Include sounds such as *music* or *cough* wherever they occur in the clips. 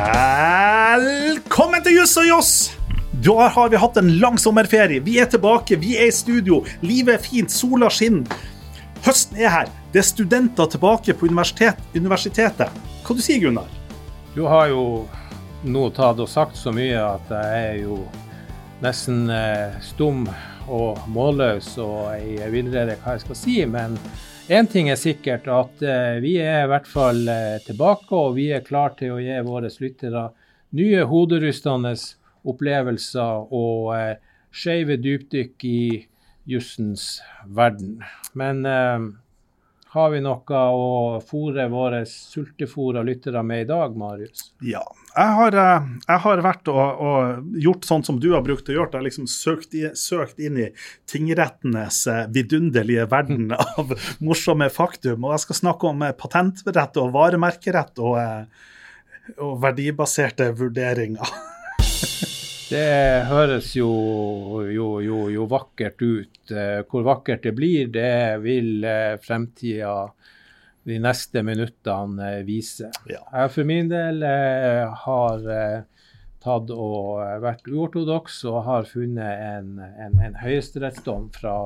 Velkommen til Juss og Joss! Da har vi hatt en lang sommerferie. Vi er tilbake, vi er i studio. Livet er fint, sola skinner. Høsten er her. Det er studenter tilbake på universitet, universitetet. Hva du sier Gunnar? Du har jo nå tatt og sagt så mye at jeg er jo nesten eh, stum og målløs og jeg villreder hva jeg skal si. Men én ting er sikkert, at eh, vi er i hvert fall eh, tilbake, og vi er klare til å gi våre lyttere nye hoderystende opplevelser og eh, skeive dypdykk i jussens verden. Men eh, har vi noe å fòre våre sultefòra lyttere med i dag, Marius? Ja. Jeg har, eh, jeg har vært og, og, gjort sånn som du har brukt å gjøre. Jeg har liksom søkt, i, søkt, inn i tingrettenes eh, vidunderlige verden *laughs* av morsomme faktum. Og jeg skal snakke om eh, patentrett og varemerkerett og, og verdibaserte vurderinger. *laughs* Det høres jo, jo, jo, jo, vakkert ut. Hvor vakkert det blir, det vil fremtida de neste minuttene viser. Ja. Jeg for min del har tatt og vært uortodoks og har funnet en, en, en høyesterettsdom fra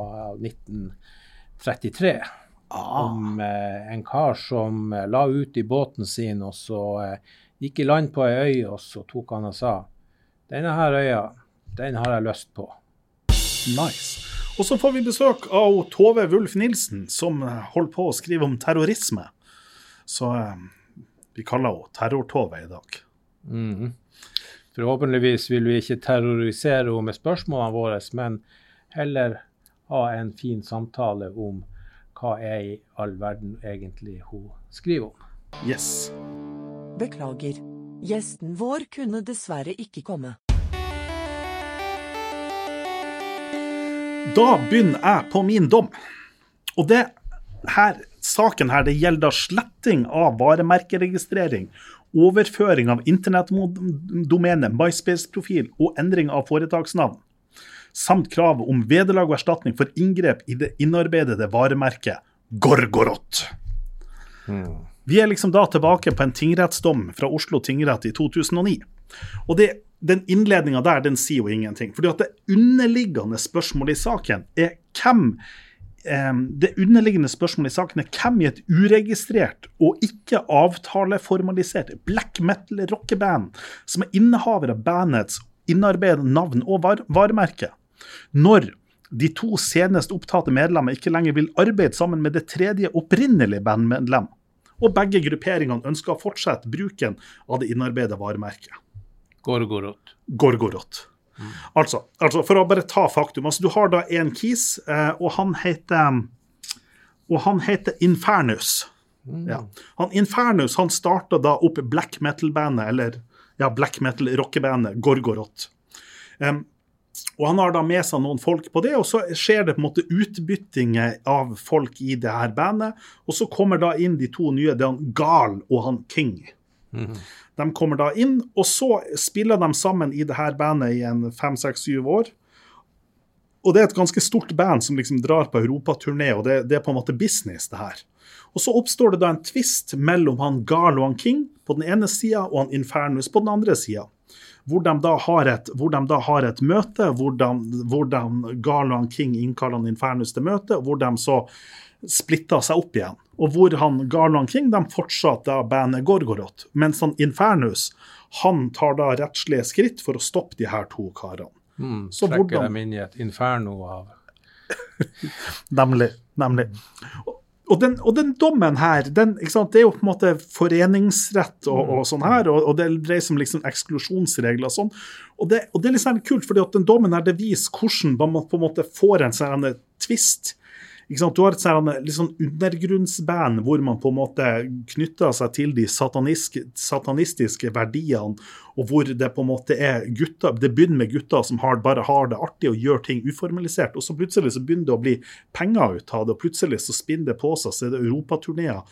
1933 ah. om en kar som la ut i båten sin, og så gikk i land på ei øy, og så tok han og sa denne her øya, den har jeg lyst på. Nice. Og så får vi besøk av Tove Wulf Nilsen, som holder på å skrive om terrorisme. Så eh, vi kaller henne Terror-Tove i dag. Mm. Forhåpentligvis vil vi ikke terrorisere henne med spørsmålene våre, men heller ha en fin samtale om hva er i all verden egentlig hun skriver om. Yes. Beklager. Gjesten vår kunne dessverre ikke komme. Da begynner jeg på min dom. Og det her, saken her det gjelder sletting av varemerkeregistrering, overføring av internettdomene, MySpace-profil og endring av foretaksnavn. Samt krav om vederlag og erstatning for inngrep i det innarbeidede varemerket Gorgorot. Mm. Vi er liksom da tilbake på en tingrettsdom fra Oslo tingrett i 2009. Og det, den innledninga der, den sier jo ingenting. fordi at det underliggende spørsmålet i saken er hvem eh, det underliggende spørsmålet i saken er hvem i et uregistrert og ikke avtaleformalisert black metal rockeband som er innehaver av bandets innarbeidede navn og var varemerke. Når de to senest opptatte medlemmer ikke lenger vil arbeide sammen med det tredje opprinnelige bandmedlem, og begge grupperingene ønsker å fortsette bruken av det innarbeidede varemerket. Gorgorot. Gorgorot. Mm. Altså, altså, for å bare ta faktum. altså Du har da en kis, eh, og han heter og han heter Infernus. Mm. Ja. Han Infernus han starta da opp black metal-bandet, eller ja, black metal-rockebandet Gorgorot. Um, og Han har da med seg noen folk på det, og så skjer det på en måte utbyttinger av folk i det her bandet. Og så kommer da inn de to nye, det er han Gal og han King. Mm. De kommer da inn, og så spiller de sammen i det her bandet i en fem, seks, syv år. Og det er et ganske stort band som liksom drar på europaturné, og det, det, er på en måte business, det her. Og så oppstår det da en tvist mellom han Garl og han King på den ene sida, og han Infernus på den andre sida hvor de da har et, da har et møte, hvordan, hvordan Garland King innkaller han Infernus til møte, og hvor de så splitter seg opp igjen. Og hvor han Garland King de fortsatte da bandet Gorgoroth, mens han Infernus han tar da rettslige skritt for å stoppe de her to karene. Mm, så trekker hvordan... dem inn i et inferno av *laughs* Nemlig. Nemlig. Og den, og den, dommen her, den, det er jo på en måte foreningsrett og, og sånn her, og, og det dreier seg om liksom eksklusjonsregler og sånn. Og det, og det er litt liksom kult, fordi at den dommen her, det viser hvordan man på en måte får en sånn twist du har et sånn, litt sånn undergrunnsband hvor man på en måte knytter seg til de satanistiske verdiene, og hvor det på en måte er gutter Det begynner med gutter som har, bare har det artig og gjør ting uformalisert, og så plutselig så begynner det å bli penger ut av det, og plutselig så spinner det på seg, så er det europaturneer.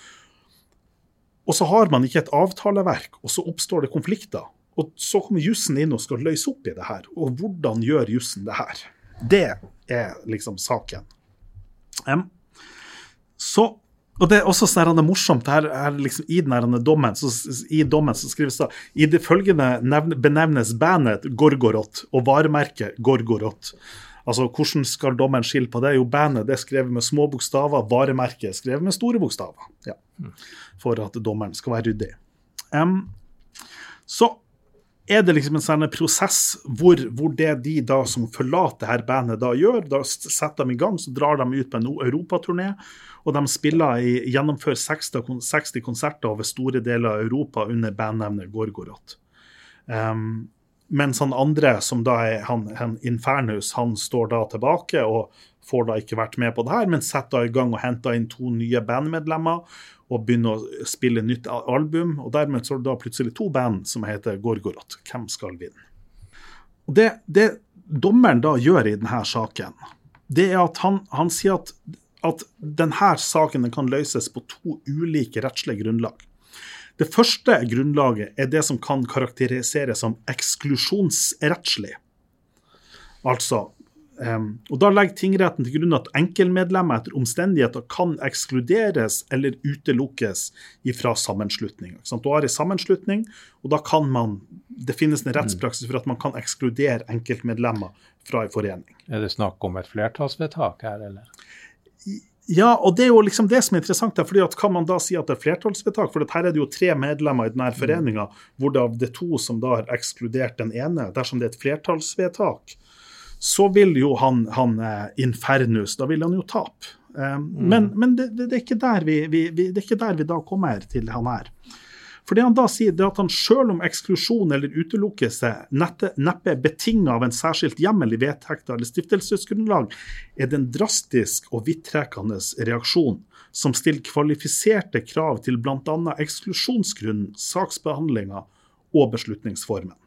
Og så har man ikke et avtaleverk, og så oppstår det konflikter. Og så kommer jussen inn og skal løse opp i det her. Og hvordan gjør jussen det her? Det er liksom saken. Så og det er også sånn det er morsomt. Her, her liksom, I den dommen så, i dommen så skrives det i det følgende nevne, benevnes bandet Gorgorot og varemerket Gorgorot. Altså, Hvordan skal dommeren skille på det? Jo, bandet det er skrevet med små bokstaver, varemerket er skrevet med store bokstaver. Ja, For at dommeren skal være ryddig. Um, så er det liksom en sånn prosess hvor, hvor, det de da som forlater her bandet da gjør, da setter de i gang, så drar de ut på en europaturné. Og de spiller i, gjennomfører 60, 60 konserter over store deler av Europa under bandnavnet Gorgorot. Um, mens han andre, som da er han, han, Infernus, han står da tilbake og får da ikke vært med på det her, men setter i gang og henter inn to nye bandmedlemmer og begynner å spille nytt album. og Dermed så er det da plutselig to band som heter Gorgorot. Hvem skal vinne? Og det, det dommeren da gjør i denne saken, det er at han, han sier at at denne saken kan løses på to ulike rettslige grunnlag. Det første grunnlaget er det som kan karakteriseres som eksklusjonsrettslig. Altså, og Da legger tingretten til grunn at enkeltmedlemmer etter omstendigheter kan ekskluderes eller utelukkes fra sammenslutning. Du har en sammenslutning, og da kan man Det finnes en rettspraksis for at man kan ekskludere enkeltmedlemmer fra en forening. Er det snakk om et flertallsvedtak her, eller? Ja, og det er jo liksom det som er interessant. her, fordi at Kan man da si at det er flertallsvedtak? For her er det jo tre medlemmer i denne mm. foreninga, hvor det er to som da har ekskludert den ene. Dersom det er et flertallsvedtak, så vil jo han, han eh, Infernus da vil han jo tape. Um, mm. Men, men det, det, er vi, vi, vi, det er ikke der vi da kommer til han her. For det han da sier, det er at han selv om eksklusjon eller utelukkelse neppe er betinga av en særskilt hjemmel i vedtekter eller stiftelsesgrunnlag, er det en drastisk og vidtrekkende reaksjon som stiller kvalifiserte krav til bl.a. eksklusjonsgrunnen, saksbehandlinga og beslutningsformen.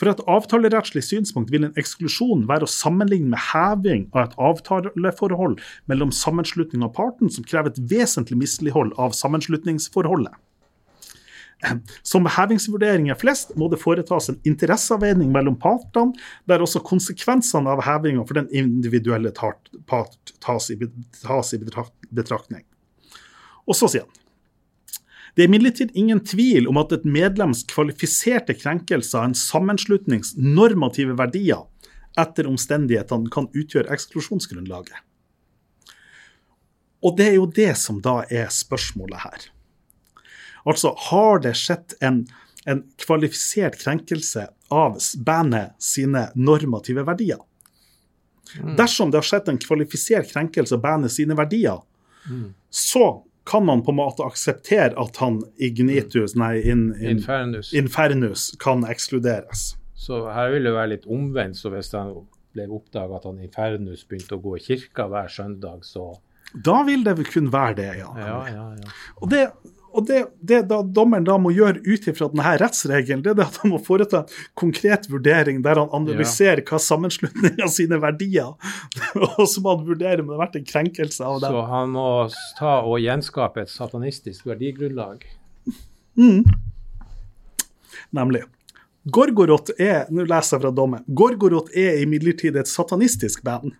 For et avtalerettslig synspunkt vil en eksklusjon være å sammenligne med heving av et avtaleforhold mellom sammenslutning og parten som krever et vesentlig mislighold av sammenslutningsforholdet. Som ved hevingsvurderinger flest må det foretas en interesseavveining mellom partene, der også konsekvensene av hevinga for den individuelle part tas i betraktning. Og så sier han det er imidlertid ingen tvil om at et medlems kvalifiserte krenkelse av en sammenslutnings normative verdier etter omstendighetene kan utgjøre eksklusjonsgrunnlaget. Og det er jo det som da er spørsmålet her. Altså, har det skjedd en, en kvalifisert krenkelse av bandet sine normative verdier? Mm. Dersom det har skjedd en kvalifisert krenkelse av bandet sine verdier, mm. så kan man på en måte akseptere at han Ignitus, nei, in, in, Infernus. Infernus. kan ekskluderes. Så her vil det være litt omvendt. så Hvis han ble oppdaga at han Infernus begynte å gå i kirka hver søndag, så Da vil det vel kun være det, ja. ja, ja, ja. Og det, og det, det da dommeren da må gjøre ut ifra denne rettsregelen, det er at han må foreta en konkret vurdering der han analyserer ja. hva sammenslutninga sine verdier *laughs* og så må han vurdere om det har vært en krenkelse av dem. Så han må ta og gjenskape et satanistisk verdigrunnlag? Mm. Nemlig. Gorgoroth er nå leser jeg fra dommen, Gorgoroth er imidlertid et satanistisk band.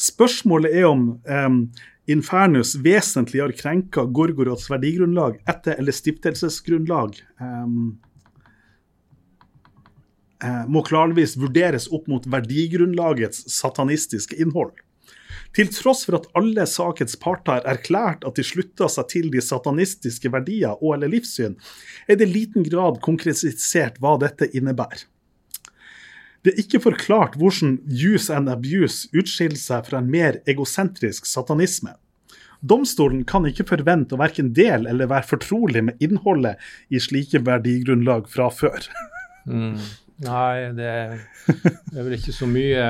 Spørsmålet er om um, Infernus vesentlig har krenka Gorgorots verdigrunnlag etter eller stiftelsesgrunnlag, um, må klarvis vurderes opp mot verdigrunnlagets satanistiske innhold. Til tross for at alle sakens parter har erklært at de slutta seg til de satanistiske verdier og eller livssyn, er det i liten grad konkretisert hva dette innebærer. Det er ikke forklart hvordan use and abuse utskiller seg fra en mer egosentrisk satanisme. Domstolen kan ikke forvente å verken del eller være fortrolig med innholdet i slike verdigrunnlag fra før. *laughs* mm. Nei, det er, vel ikke så mye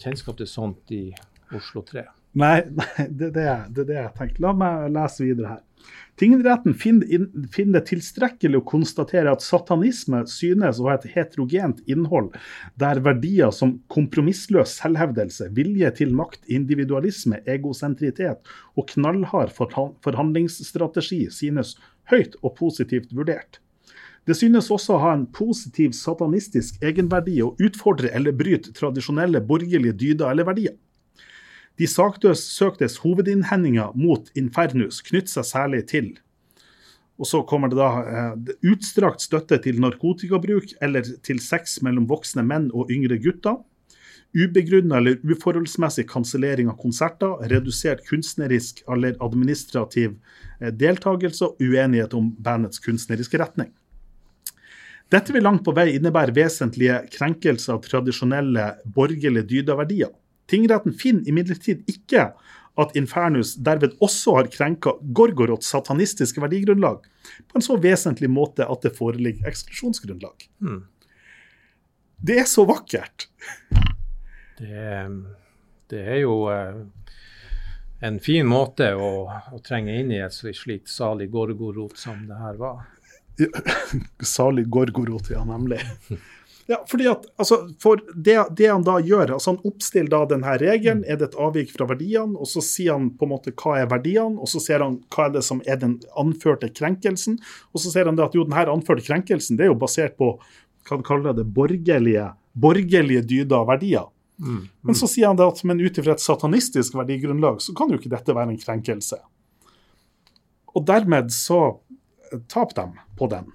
kjennskap til sånt i Oslo 3. Nei, nei det, det, det er det jeg tenkte. La meg lese videre her. Tingretten finner det tilstrekkelig å konstatere at satanisme synes å ha et heterogent innhold, der verdier som kompromissløs selvhevdelse, vilje til makt, individualisme, egosentritet og knallhard forhandlingsstrategi synes høyt og positivt vurdert. Det synes også å ha en positiv satanistisk egenverdi å utfordre eller bryte tradisjonelle borgerlige dyder eller verdier. De saksøktes hovedinnhendinger mot Infernus knytter seg særlig til og så kommer det da eh, utstrakt støtte til narkotikabruk eller til sex mellom voksne menn og yngre gutter. Ubegrunna eller uforholdsmessig kansellering av konserter, redusert kunstnerisk eller administrativ eh, deltakelse uenighet om bandets kunstneriske retning. Dette vil langt på vei innebære vesentlige krenkelser av tradisjonelle borgerlige dydaverdier. Tingretten finner imidlertid ikke at Infernus derved også har krenka Gorgorots satanistiske verdigrunnlag på en så vesentlig måte at det foreligger eksklusjonsgrunnlag. Hmm. Det er så vakkert! Det, det er jo eh, en fin måte å, å, trenge inn i et slikt salig Gorgorot som det her var. *laughs* salig Gorgoroth, ja, nemlig. Ja, fordi at, altså, for det, det, han da gjør, altså han oppstiller da denne regelen, er det et avvik fra verdiene, og så sier han på en måte hva er verdiene, og så ser han hva er det som er den anførte krenkelsen, og så ser han det at jo, denne anførte krenkelsen det er jo basert på hva han kaller det, borgerlige, borgerlige dyder og verdier. Mm, mm. Men så sier han det at men ut ifra et satanistisk verdigrunnlag så kan jo ikke dette være en krenkelse. Og dermed så taper dem på den.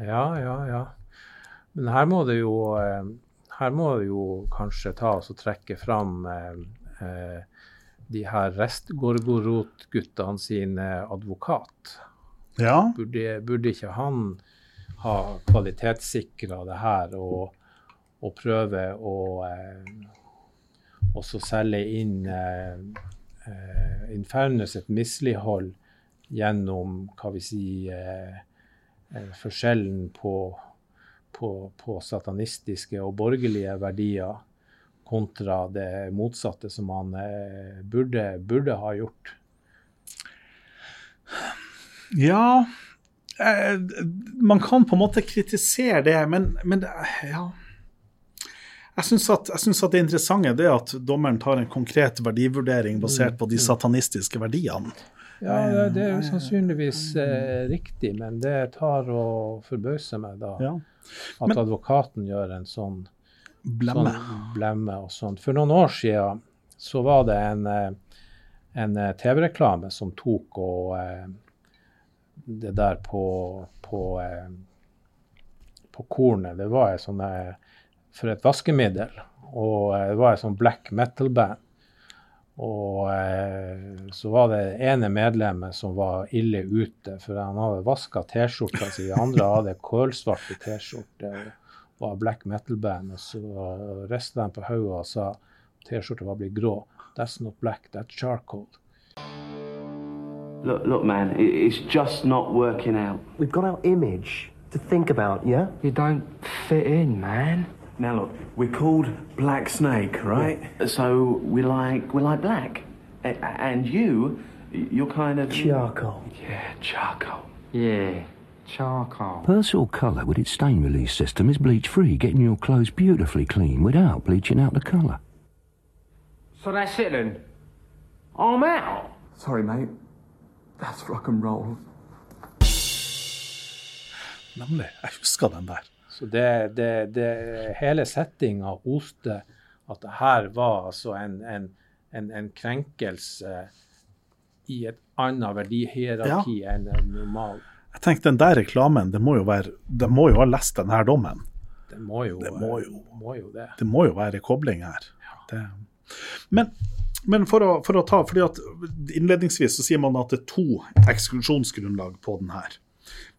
Ja, ja, ja. Men her må det jo, eh, her må det jo kanskje ta og trekke fram eh, eh, de her restgorgorot-guttene sin advokat. Ja. Burde, burde, ikke han ha kvalitetssikra det her og, og prøve å også selge inn Infernus et mislighold gjennom hva vi sier, forskjellen på på, på, satanistiske og borgerlige verdier kontra det motsatte som han eh, burde, burde, ha gjort? Ja eh, Man kan på en måte kritisere det, men, men ja. Jeg syns at, at, det interessante er at dommeren tar en konkret verdivurdering basert på de mm, mm. satanistiske verdiene. Ja, det er jo sannsynligvis eh, riktig, men det tar å forbause meg da. Ja. At Men, advokaten gjør en sånn blemme. Sånn blemme og sånn. For noen år siden så var det en, eh, en eh, TV-reklame som tok og eh, det der på, på, på kornet. Det var et sånt, for et vaskemiddel. Og det var et sånn black metal-band. Og eh, så var det ene medlemmet som var ille ute, for han hadde vaska T-skjorta si. De andre hadde kålsvarte T-skjorter og var black metal-band. Og så rista de på hodet og sa T-skjorta var blitt grå. That's not black, that's charcoal. Look, look, man, it's just not working out. We've got our image to think about, yeah? You don't fit in, man. Now look, we're called Black Snake, right? Yeah. So we like we like black, a and you, you're kind of charcoal. Yeah, charcoal. Yeah, charcoal. Persil Colour with its stain release system is bleach free, getting your clothes beautifully clean without bleaching out the colour. So that's it then. I'm out. Sorry, mate. That's rock and roll. Nemlig. Jeg husker den der. Så det, det, det hele settinga oste at det her var altså en, en, en, en krenkelse i et annet verdihierarki ja. enn normal. Jeg tenkte Den der reklamen, det må jo, være, det må jo ha lest denne dommen. Det må jo det. Må jo, må jo det. det. må jo være kobling her. Ja. Men, men for, å, for, å, ta, fordi at Innledningsvis så sier man at det er to eksklusjonsgrunnlag på den her.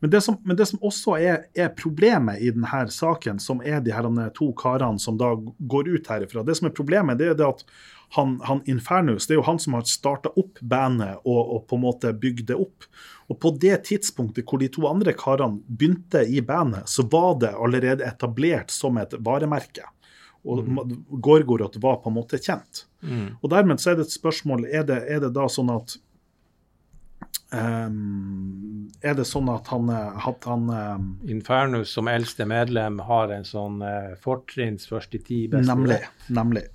Men det som, men det som også er, er, problemet i denne saken, som er de her to karene som da går ut herifra Det som er problemet, det er det at han, han Infernus det er jo han som har starta opp bandet og, og, på en måte bygd det opp. Og på det tidspunktet hvor de to andre karene begynte i bandet, så var det allerede etablert som et varemerke. Og mm. Gorgoroth var på en måte kjent. Mm. Og dermed så er det et spørsmål er det, er det da sånn at Um, er det sånn at han, at han um, Infernus som eldste medlem har en sånn uh, fortrinns først i ti beste Nemlig. nemlig.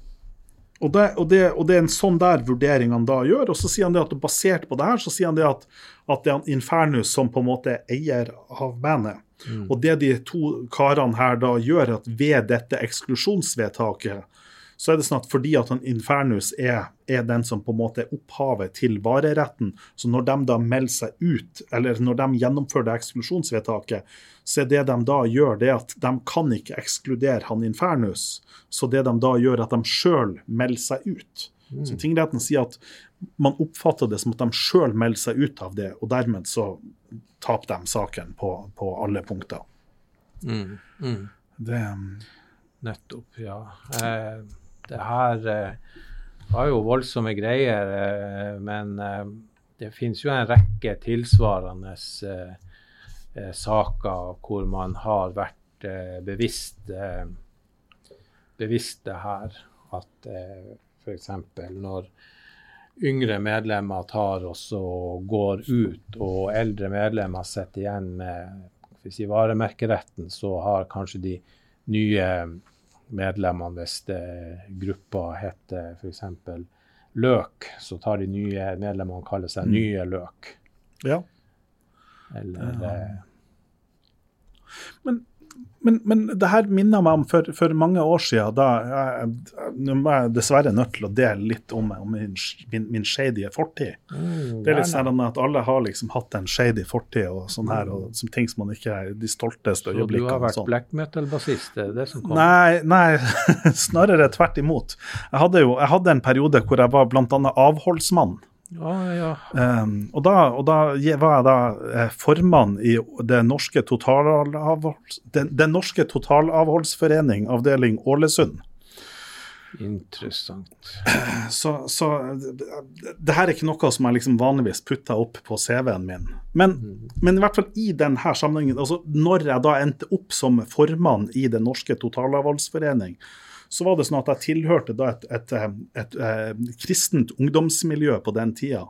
Og det, og, det, og det, er en sånn der vurdering han da gjør. Og så sier han det at basert på det her, så sier han det at, at det er Infernus som på en måte er eier av bandet. Mm. Og det de to karene her da gjør, at ved dette eksklusjonsvedtaket så er det sånn at fordi at han Infernus er, er den som på en måte er opphavet til vareretten, så når de da melder seg ut, eller når de gjennomfører det eksklusjonsvedtaket, så er det de da gjør, det at de kan ikke ekskludere han Infernus. Så det de da gjør, er at de sjøl melder seg ut. Så tingretten sier at man oppfatter det som at de sjøl melder seg ut av det, og dermed så taper de saken på, på alle punkter. Mm, mm. Det, Nettopp, ja. Eh, det her eh, var jo voldsomme greier, eh, men eh, det finnes jo en rekke tilsvarende eh, eh, saker hvor man har vært eh, bevisst, bevisst det her. At eh, f.eks. når yngre medlemmer tar oss og går ut, og eldre medlemmer sitter igjen med hvis i varemerkeretten, så har kanskje de nye medlemmene, hvis gruppa heter f.eks. Løk, så tar de nye medlemmene og kaller seg Nye Løk. ja. Eller eh, Men, men, men det her minner meg om for, for mange år siden. da Nå må jeg dessverre nødt til å dele litt om, om min, min, min shady fortid. mm, Det er litt sånn at alle har liksom hatt en shady fortid og sånn her, og som ting som man ikke er de stolteste øyeblikkene. Så du har vært sånn. black metal-bassist, det er det som kom? Nei, nei, *laughs* snarere tvert imot. Jeg hadde jo jeg hadde en periode hvor jeg var bl.a. avholdsmann. Ja, ja. Um, og, da, og da var jeg da eh, formann i det norske totalavholds, den, den norske totalavholdsforening, avdeling Ålesund. Interessant. *clears throat* Så, så det, her er ikke noe som jeg liksom vanligvis putter opp på CV-en min. Men, men i hvert fall i denne sammenhengen, altså når jeg da endte opp som formann i Den norske totalavholdsforening, så var det sånn at jeg tilhørte da et, et, et, et, kristent ungdomsmiljø på den tida.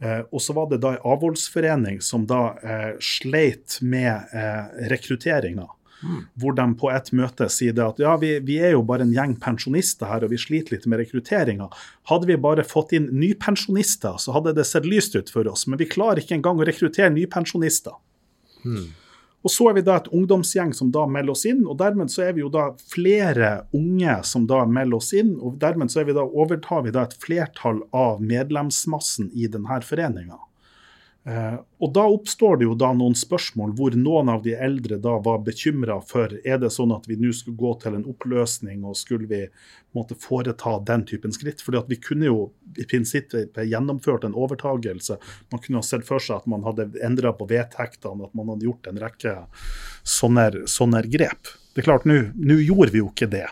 Eh, og så var det da en avholdsforening som da eh, sleit med eh, rekrutteringa. Hvor de på et møte sier det at ja, vi, vi er jo bare en gjeng pensjonister her, og vi sliter litt med rekrutteringa. Hadde vi bare fått inn nypensjonister, så hadde det sett lyst ut for oss. Men vi klarer ikke engang å rekruttere nypensjonister. Og så er vi da et ungdomsgjeng som da melder oss inn, og dermed så er vi jo da flere unge som da melder oss inn, og dermed så vi da, overtar vi da et flertall av medlemsmassen i denne foreninga. Eh, og da oppstår det jo da noen spørsmål hvor noen av de eldre da var bekymra for er det sånn at vi nå skulle gå til en oppløsning, og skulle vi måtte foreta den typen skritt? Fordi at vi kunne jo i prinsippet gjennomført en overtagelse. Man kunne ha sett for seg at man hadde endra på vedtektene, at man hadde gjort en rekke sånne, sånne grep. Det er klart, nå gjorde vi jo ikke det.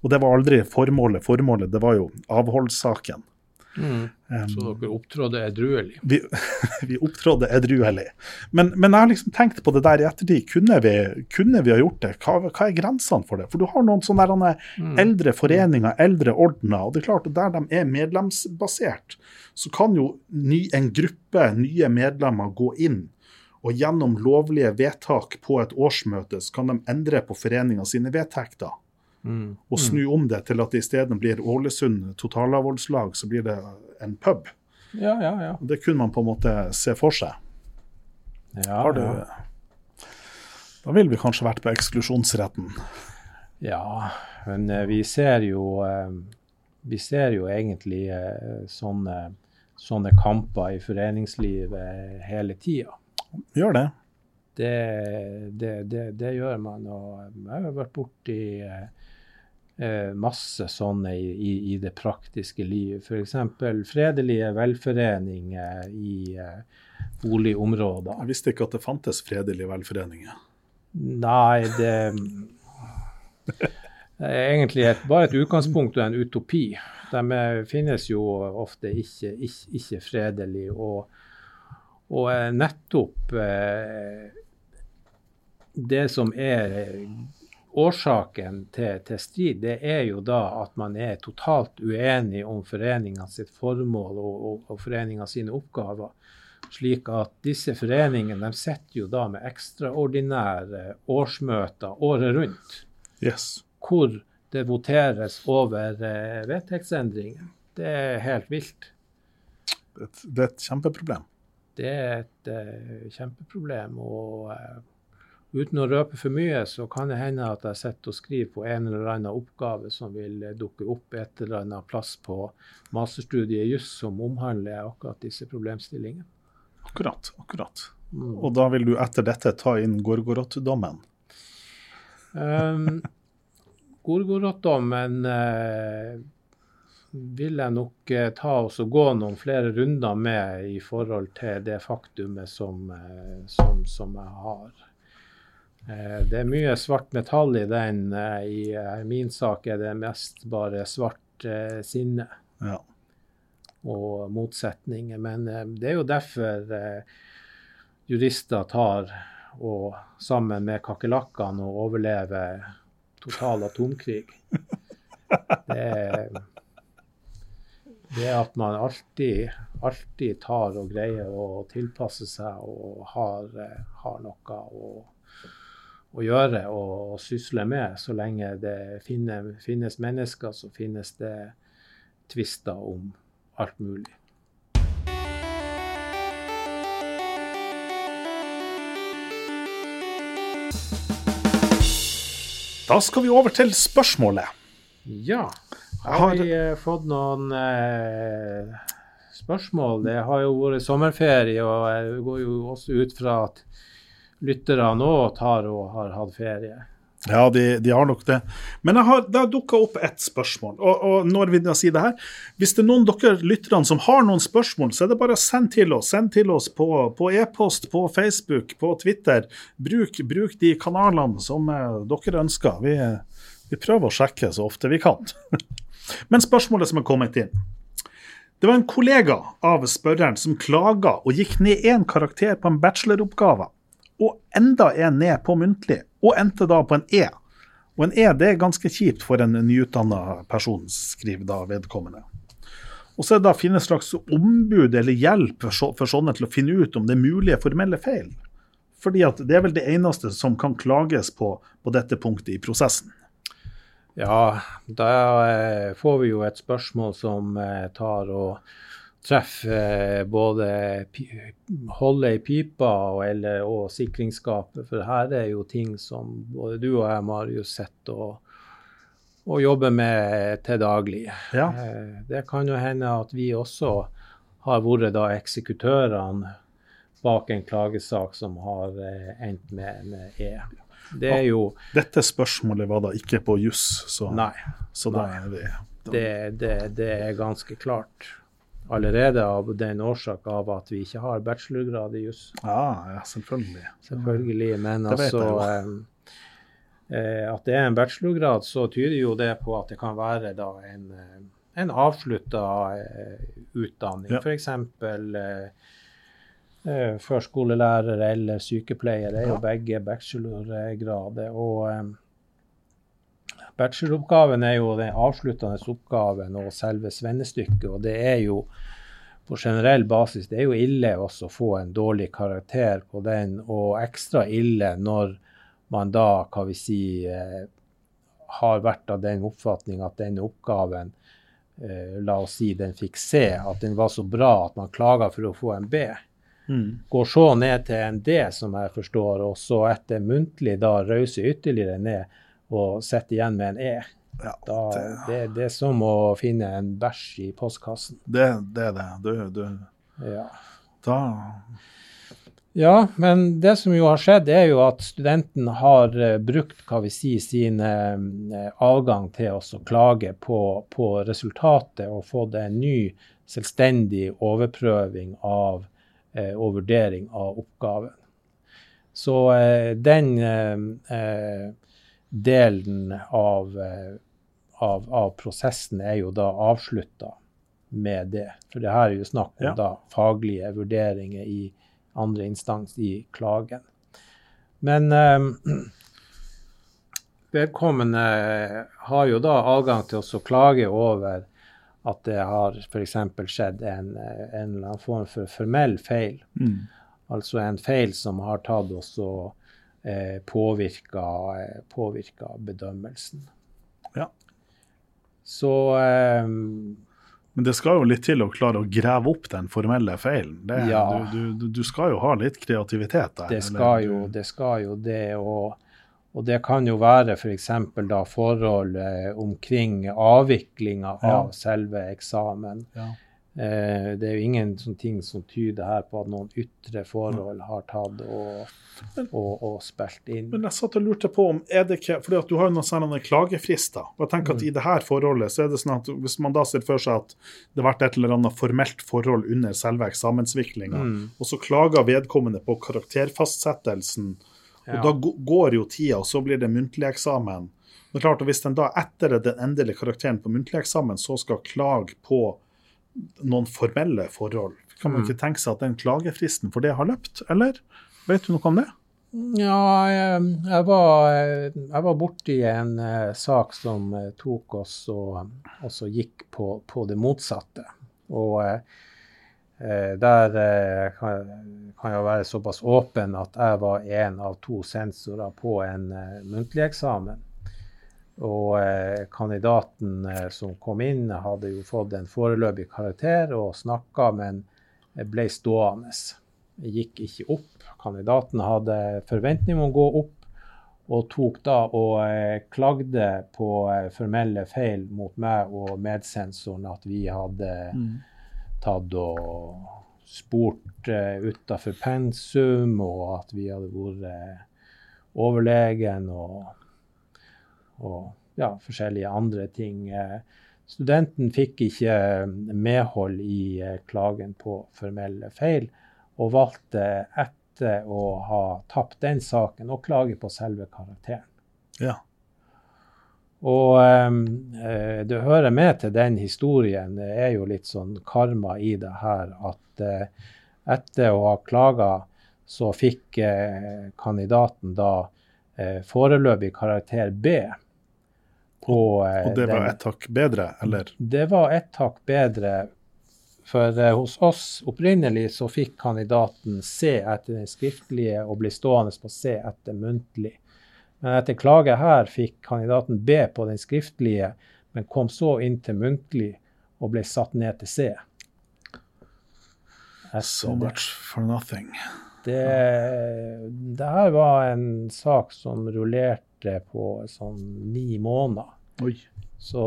Og det var aldri formålet. Formålet det var jo avholdssaken. Så dere opptrådde edruelig. vi, *laughs* vi opptrådde edruelig. Men, men jeg har liksom tenkt på det der i ettertid. Kunne vi, kunne vi ha gjort det? Hva, hva er grensene for det? For du har noen sånne der, eldre foreninger, eldre ordener, og det er klart at der de er medlemsbasert, så kan jo ny, en gruppe nye medlemmer gå inn. Og gjennom lovlige vedtak på et årsmøte så kan de endre på foreninga sine vedtekter. Og snu om det til at det isteden blir Ålesund totalavholdslag, så blir det en pub. Ja, ja, ja. Det kunne man på en måte se for seg. ja, Har du, da ville vi kanskje vært på eksklusjonsretten. Ja, men eh, vi ser jo eh, Vi ser jo egentlig eh, sånne, sånne kamper i foreningslivet hele tida. Gjør det. Det, det, det, det gjør man. Og jeg har vært borti eh, eh, masse sånne i, i, i det praktiske liv. F.eks. fredelige velforeninger i eh, boligområder. Jeg visste ikke at det fantes fredelige velforeninger. Nei, det er egentlig et, bare et utgangspunkt og en utopi. De eh, finnes jo ofte ikke, ikke, ikke fredelig. Og, og eh, nettopp eh, det som er årsaken til, til strid, det er jo da at man er totalt uenig om foreninga sitt formål og, og, og foreninga sine oppgaver. Slik at disse foreningene de sitter jo da med ekstraordinære årsmøter året rundt Yes. hvor det voteres over eh, vedtektsendringer. Det er helt vilt. Det, et- det er et kjempeproblem. Det er et eh, kjempeproblem. Og, eh, uten å røpe for mye, så kan det hende at jeg sitter og skriver på en eller annen oppgave som vil eh, dukke opp et eller annet plass på masterstudiet i juss som omhandler akkurat disse problemstillingene. Akkurat. akkurat. Og da vil du etter dette ta inn Gorgorot-dommen? Um, Gorgorotdommen eh, vil jeg nok eh, ta oss og gå noen flere runder med i forhold til det faktumet som, eh, som, som jeg har. Eh, det er mye svart metall i den. Eh, I eh, min sak er det mest bare svart sinne Ja. og motsetninger. Men det er jo derfor jurister tar og sammen med kakerlakkene og overlever total atomkrig. Det er, det er at man alltid, alltid tar og greier å tilpasse seg og har, har noe å, å gjøre og, sysle med. Så lenge det finne, finnes mennesker, så finnes det tvister om alt mulig. Da skal vi over til spørsmålet. Ja. Har- Har vi eh, fått noen eh, spørsmål? Det har jo vært sommerferie, og jeg går jo også ut fra at lyttere nå tar og har hatt ferie. Ja, de, de har nok det. Men har, det har dukka opp ett spørsmål. Og, og når vi da sier det her, hvis det er noen dere lytterne som har noen spørsmål, så er det bare å sende til oss. Send til oss på, på e-post, på Facebook, på Twitter. Bruk, bruk de kanalene som eh, dere ønsker. Vi, vi prøver å sjekke så ofte vi kan. *laughs* Men spørsmålet som er kommet inn. Det var en kollega av spørreren som klaga og gikk ned én karakter på en bacheloroppgave, og enda en ned på muntlig, og endte da på en E. Og en E det er ganske kjipt for en nyutdanna person, skriver da vedkommende. Og så er det da finne slags ombud eller hjelp for, så, for sånne til å finne ut om det er mulige formelle feil. Fordi at det er vel det eneste som kan klages på på dette punktet i prosessen. Ja, da eh, får vi jo et spørsmål som eh, tar og treffer eh, både holde i pipa og, eller, og sikringsskapet. For her er jo ting som både du og jeg, Marius, sitter og, og jobber med til daglig. Ja. Eh, det kan jo hende at vi også har vært da eksekutørene bak en klagesak som har eh, endt med en E. Det er jo Dette spørsmålet var da ikke på juss, så, Nei. så da nei. er vi Det, det, det er ganske klart allerede av den årsak av at vi ikke har bachelorgrad i juss. Ja, ja, selvfølgelig. Selvfølgelig. Men Det altså eh, eh, At det er en bachelorgrad, så tyder jo det på at det kan være da en, eh, en avslutta eh, utdanning. Ja. F.eks. Eh, eh, førskolelærer eller sykepleier er jo Ja. begge bachelorgrader. Og bacheloroppgaven er jo den avsluttende oppgaven og selve svennestykket. Og det er jo på generell basis det er jo ille også å få en dårlig karakter på den, og ekstra ille når man da, hva vi si, eh, har vært av den oppfatning at denne oppgaven eh, La oss si den fikk C, at den var så bra at man klager for å få en B. Mm. Går så ned til en D, som jeg forstår, og så etter muntlig da rause ytterligere ned og sitter igjen med en E. Ja, Da, det, det, det er som å finne en bæsj i postkassen. det, det er det. Du, du, Ja. da Ja, men det som jo har skjedd, er jo at studenten har eh, brukt hva vi sier, sin adgang avgang til å klage på, på resultatet og fått en ny selvstendig overprøving av eh, og vurdering av oppgaven. Så eh, den eh, eh, delen av, eh, av, av prosessen er jo da avslutta med det. For det her er jo snakk om Ja. da faglige vurderinger i andre instans i klagen. Men eh, *clears throat* vedkommende har jo da adgang til å klage over at det har f.eks. skjedd en, eh, en eller annen form for formell feil. mm. Altså en feil som har tatt oss og påvirka, eh, påvirka bedømmelsen. Ja. Så eh, Men det skal jo litt til å klare å grave opp den formelle feilen. Det, Ja. du, du, du skal jo ha litt kreativitet der. Det skal jo det. Skal jo det og, og det kan jo være f.eks. da forhold eh, omkring avviklinga Ja. av selve eksamen. Ja. Eh, det er jo ingen sånne ting som tyder her på at noen ytre forhold har tatt og, og, og spilt inn. Men jeg satt og lurte på om er det ikke fordi at du har jo noen særlige klagefrister. Og jeg tenker at I det her forholdet så er det sånn at hvis man da ser for seg at det har vært et eller annet formelt forhold under selve eksamensviklinga, og så klager vedkommende på karakterfastsettelsen, og Ja. da går jo tida, og så blir det muntlig eksamen. Er klart at Hvis den da etter den endelige karakteren på muntlig eksamen så skal klage på noen formelle forhold, kan man ikke tenke seg at den klagefristen for det har løpt, eller? Vet du noe om det? Ja, jeg, var, jeg var borti en eh, sak som eh, tok oss og, og så gikk på, på det motsatte. Og eh, der kan, kan jeg være såpass åpen at jeg var en av to sensorer på en muntlig eksamen. Og eh, kandidaten eh, som kom inn, hadde jo fått en foreløpig karakter og snakka, men ble stående. Gikk ikke opp. Kandidaten hadde forventning om å gå opp, og tok da og eh, klagde på eh, formelle feil mot meg og medsensoren at vi hadde tatt og spurt uh, utafor pensum, og at vi hadde vært eh, overlegen og, og ja, forskjellige andre ting. Eh, studenten fikk ikke eh, medhold i eh, klagen på formelle feil, og valgte etter å ha tapt den saken å klage på selve karakteren. Ja. Og eh, det hører med til den historien, det er jo litt sånn karma i det her, at eh, etter å ha klaga, så fikk eh, kandidaten da foreløpig karakter B. På, eh, Og det var ett hakk bedre, eller? det var ett hakk bedre. For eh, hos oss opprinnelig så fikk kandidaten C etter den skriftlige og ble stående på C etter muntlig. Men etter klage her fikk kandidaten B på den skriftlige, men kom så inn til muntlig og ble satt ned til C. Etter So much for nothing. Det, det her var en sak som rullerte på sånn ni måneder. Oi. Så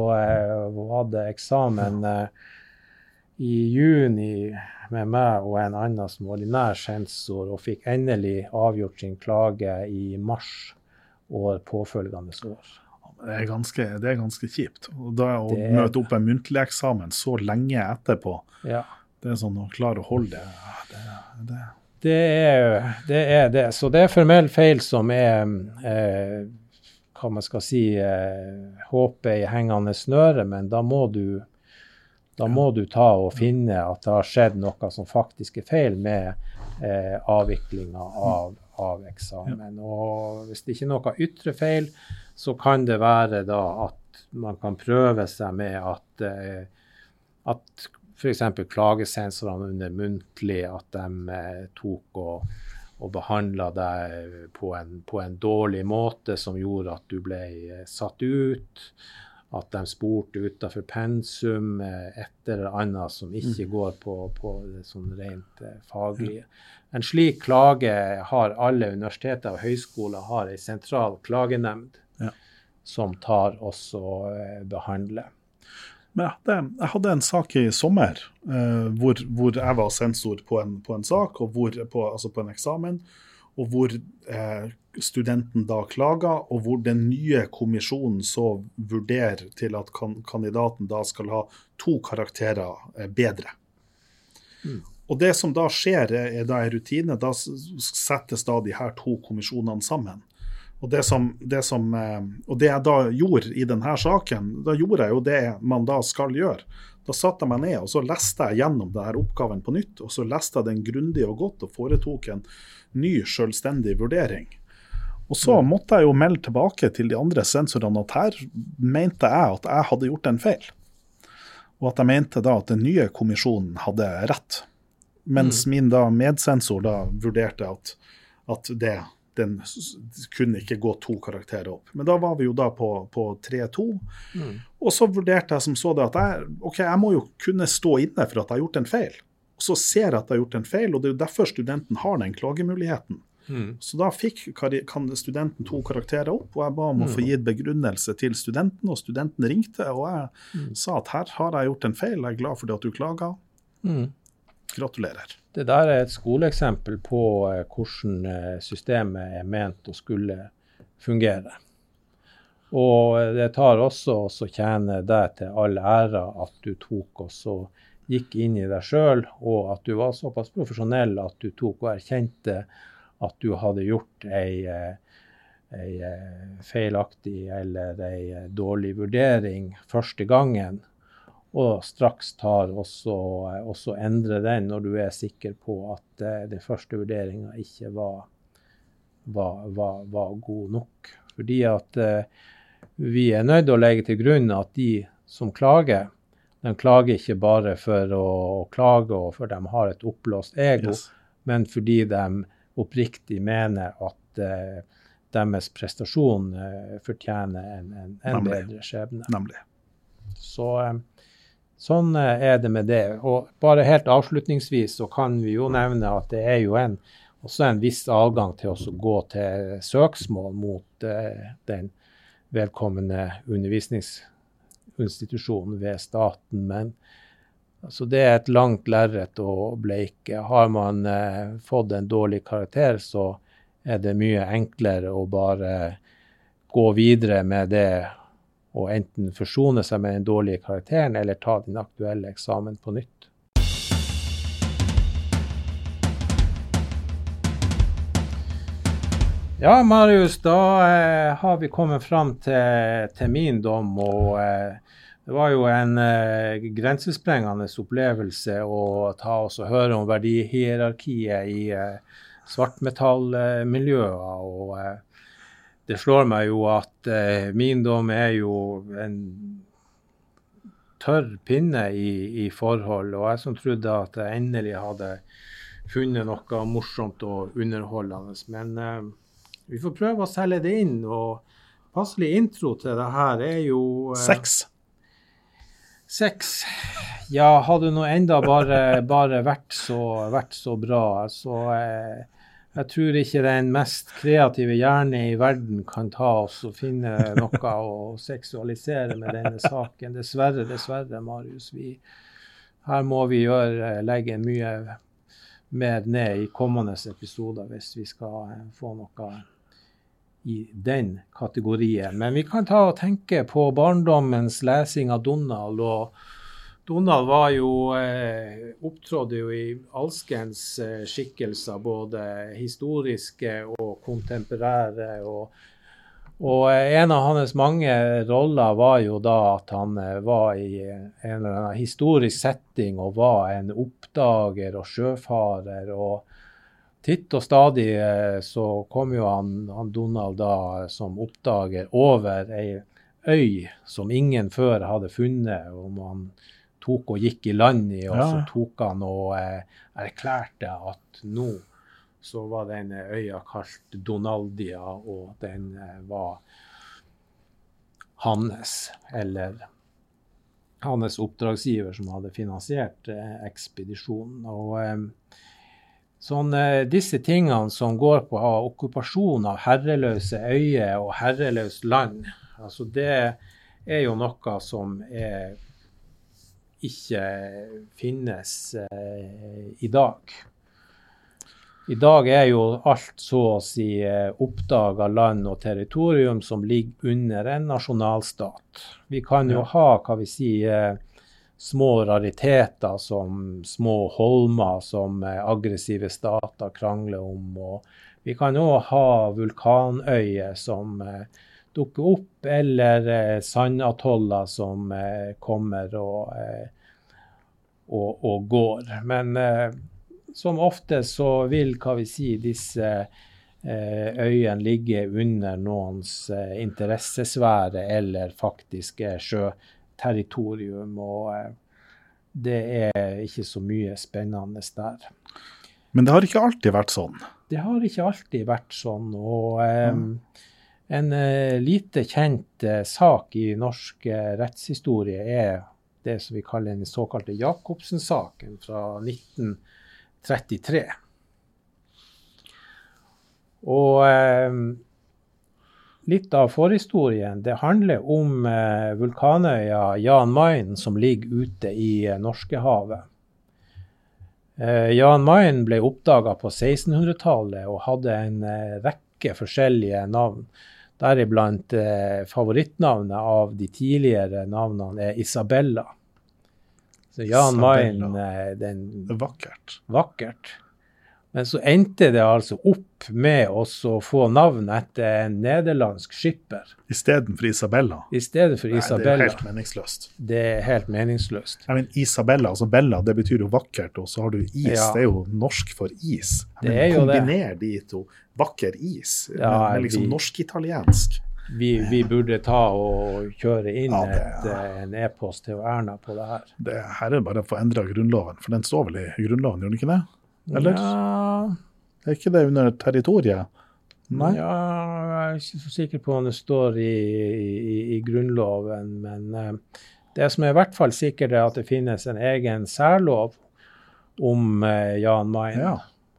hun hadde eksamen eh, i juni med meg og en annen som ordinær sensor, og fikk endelig avgjort sin klage i mars år påfølgende år. Det er ganske, det er ganske kjipt. Og da å Det møte opp en muntlig eksamen så lenge etterpå, Ja. det er sånn å klare å holde det, det, det. Det er det. Er det. Så det er formell feil som er eh, hva man skal si eh, håpet i hengende snøre, men da må du da må du ta og finne at det har skjedd noe som faktisk er feil med eh, avviklinga av, av eksamen. Og hvis det ikke er noe ytre feil, så kan det være da at man kan prøve seg med at, eh, at f.eks. klagesensorene under muntlig, at de eh, tok og, og behandla deg på en, på en dårlig måte som gjorde at du ble eh, satt ut. At de spurte utafor pensum, eh, et eller annet som ikke går på, på det sånn rent faglig. faglige. En slik klage har alle universiteter og høyskoler har en sentral klagenemnd Ja. som tar oss og eh, behandler. Men jeg hadde, jeg hadde en sak i sommer eh, hvor, hvor jeg var sensor på en, på en sak, hvor, på, altså på en eksamen, og hvor eh, studenten da klager, og hvor den nye kommisjonen så vurderer til at kan, kandidaten da skal ha to karakterer eh, bedre. Og det som da skjer, er, er da en rutine. Da settes da de her to kommisjonene sammen. Og det, som, det som, eh, og det jeg da gjorde i denne saken, da gjorde jeg jo det man da skal gjøre. Da satte jeg meg ned og så leste jeg gjennom denne oppgaven på nytt. Og så leste jeg den grundig og godt og foretok en ny selvstendig vurdering. Og så måtte jeg jo melde tilbake til de andre sensorene at her mente jeg at jeg hadde gjort en feil. Og at jeg mente da at den nye kommisjonen hadde rett. Mens min da medsensor da vurderte at, at det den kunne ikke gå to karakterer opp. Men da var vi jo da på, på 3-2. Og så vurderte jeg som så det at jeg, ok, jeg må jo kunne stå inne for at jeg har gjort en feil. Og så ser jeg at jeg har gjort en feil, og det er jo derfor studenten har den klagemuligheten. Så da fikk kan studenten to karakterer opp, og jeg ba om å få gitt begrunnelse til studenten, og studenten ringte, og jeg sa at her har jeg gjort en feil, jeg er glad for det at du klaga. Gratulerer. Det der er et skoleeksempel på eh, hvordan eh, systemet er ment å skulle fungere. Og eh, det tar også å tjene deg til all ære at du tok og gikk inn i deg sjøl, og at du var såpass profesjonell at du tok og erkjente at du hadde gjort ei, ei feilaktig eller ei dårlig vurdering første gangen og straks tar også, også endre den når du er sikker på at eh, den første vurderinga ikke var, var, var, var god nok. Fordi at eh, vi er nødt til å legge til grunn at de som klager, de klager ikke bare for å, klage og for de har et oppblåst ego, Yes. men fordi de oppriktig mener at uh, deres prestasjon uh, fortjener en, en, en bedre skjebne. Nemlig. Så eh, sånn eh, er det med det. Og bare helt avslutningsvis så kan vi jo nevne at det er jo en, også en viss adgang til å gå til søksmål mot eh, den vedkommende undervisningsinstitusjonen ved staten. Men altså, det er et langt lerret å bleike. Har man eh, fått en dårlig karakter, så er det mye enklere å bare gå videre med det og enten forsone seg med den dårlige karakteren eller ta den aktuelle eksamen på nytt. Ja, Marius, da eh, har vi kommet fram til, til min dom. Og eh, det var jo en eh, grensesprengende opplevelse å ta oss og høre om verdihierarkiet i eh, svartmetallmiljøer. Og eh, det slår meg jo at eh, min dom er jo en tørr pinne i, i forhold. Og jeg som trodde at jeg endelig hadde funnet noe morsomt og underholdende. Men eh, vi får prøve å selge det inn. Og passelig intro til det her er jo eh, Seks. Seks. Ja, hadde nå enda bare, bare vært, så, vært så bra. Så eh, jeg tror ikke den mest kreative hjerne i verden kan ta oss og finne noe å seksualisere med denne saken. Dessverre, dessverre, Marius. Vi, her må vi gjøre, legge mye mer ned i kommende episoder hvis vi skal eh, få noe i den kategorien. Men vi kan ta og tenke på barndommens lesing av Donald. og Donald var jo, eh, opptrådde jo i alskens eh, skikkelser, både historiske og kontemporære. Og, og eh, en av hans mange roller var jo da at han eh, var i en eller annen historisk setting og var en oppdager og sjøfarer. og Titt og stadig eh, så kom jo han, han Donald da som oppdager over ei øy som ingen før hadde funnet. og man tok og gikk i land i, og Ja. så tok han og eh, erklærte at nå så var den øya kalt Donaldia, og den eh, var hans, eller hans oppdragsgiver som hadde finansiert eh, ekspedisjonen. Og eh, sånn, eh, disse tingene som går på okkupasjon av herreløse øyer og herreløst land, altså det er jo noe som er, ikke finnes eh, i dag. I dag er jo alt så å si eh, oppdaga land og territorium som ligger under en nasjonalstat. Vi kan jo ha hva vi sier, små rariteter som små holmer som eh, aggressive stater krangler om. Og vi kan òg ha vulkanøyer som eh, dukker opp, eller eh, sandatoller som eh, kommer og, eh, og, og går. Men eh, som ofte så vil hva vi si, disse eh, øyene ligge under noens eh, interessesfære eller faktiske sjøterritorium. Og det er ikke så mye spennende der. Men det har ikke alltid vært sånn. det har ikke alltid vært sånn. Og eh, en eh, lite kjent eh, sak i norsk eh, rettshistorie er det som vi kaller den såkalte Jacobsen-saken fra 1933. Og litt av forhistorien. Det handler om vulkanøya Jan Mayen som ligger ute i eh, Norskehavet. Eh, Jan Mayen ble oppdaga på 1600-tallet og hadde en eh, rekke forskjellige navn. Deriblant eh, favorittnavnet av de tidligere navnene er Isabella. Så Jan. Mayen, eh, den er vakkert. vakkert. Men så endte det altså opp med å få navn etter en nederlandsk skipper Istedenfor Isabella. i stedet for Nei, det er helt meningsløst. Det er helt meningsløst. Jeg mener, Isabella, altså Bella, det betyr jo vakkert, og så har du is. Ja. Det er jo norsk for is. Jeg Det mener, er kombiner de to. Vakker is Ja, med, liksom norsk-italiensk. Vi, vi burde ta og kjøre inn Ja, et, eh, en e-post til Erna på det her. Det her er bare å få endra Grunnloven, for den står vel i Grunnloven, gjør den ikke det? Eller? Ja, Er ikke det under territoriet? Nei? ja, jeg er ikke så sikker på om det står i, i, i Grunnloven, men uh, det som er i hvert fall sikkert, er at det finnes en egen særlov om uh, Jan Mayen. Ja.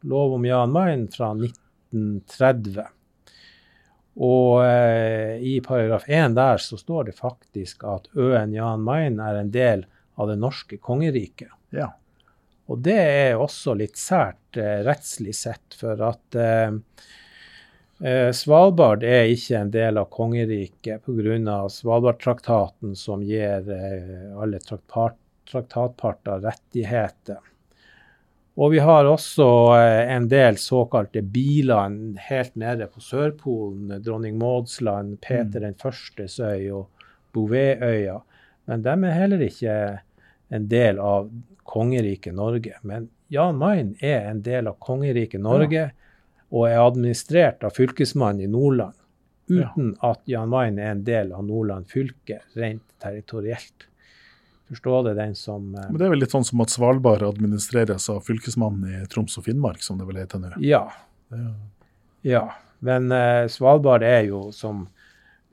Lov om Jan Mayen fra 1930. Og uh, i paragraf 1 der så står det faktisk at øen Jan Mayen er en del av det norske kongeriket. Ja. Og det er også litt sært eh, rettslig sett, for at eh, eh, Svalbard er ikke en del av kongeriket pga. Svalbardtraktaten, som gir alle traktatparter rettigheter. Og vi har også en del såkalte biland helt nede på Sørpolen. Dronning Mauds land, Peter den førstes øy og Bouvetøya. Men de er heller ikke en del av kongeriket Norge. Men Jan Mayen er en del av kongeriket Norge og er administrert av fylkesmannen i Nordland. Uten at Jan Mayen er en del av Nordland fylke, rent territorielt. Forstå det, den som eh, Men det er vel litt sånn som at Svalbard administreres av fylkesmannen i Troms og Finnmark, som det vel heter nå. Ja. Ja. Men uh, Svalbard er jo, som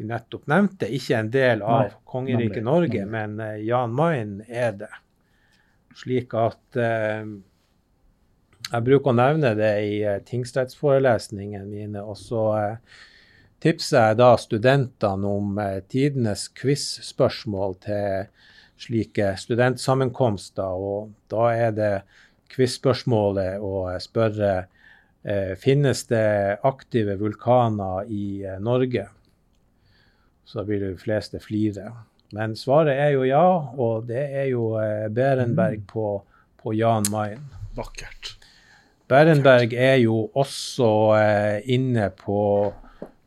vi nettopp nevnte, ikke en del av kongeriket Norge, men uh, Jan Mayen er det. Slik at uh, Jeg bruker å nevne det i uh, tingrettsforelesningene mine, og så eh, tipser jeg da studentene om eh, tidenes quiz-spørsmål til slike studentsammenkomster. Og da er det quiz-spørsmålet å spørre eh, finnes det aktive vulkaner i eh, Norge. Så vil de fleste flire. Men svaret er jo ja, og det er jo eh, Berenberg på, på Jan Mayen. Vakkert. Berenberg er jo også eh, inne på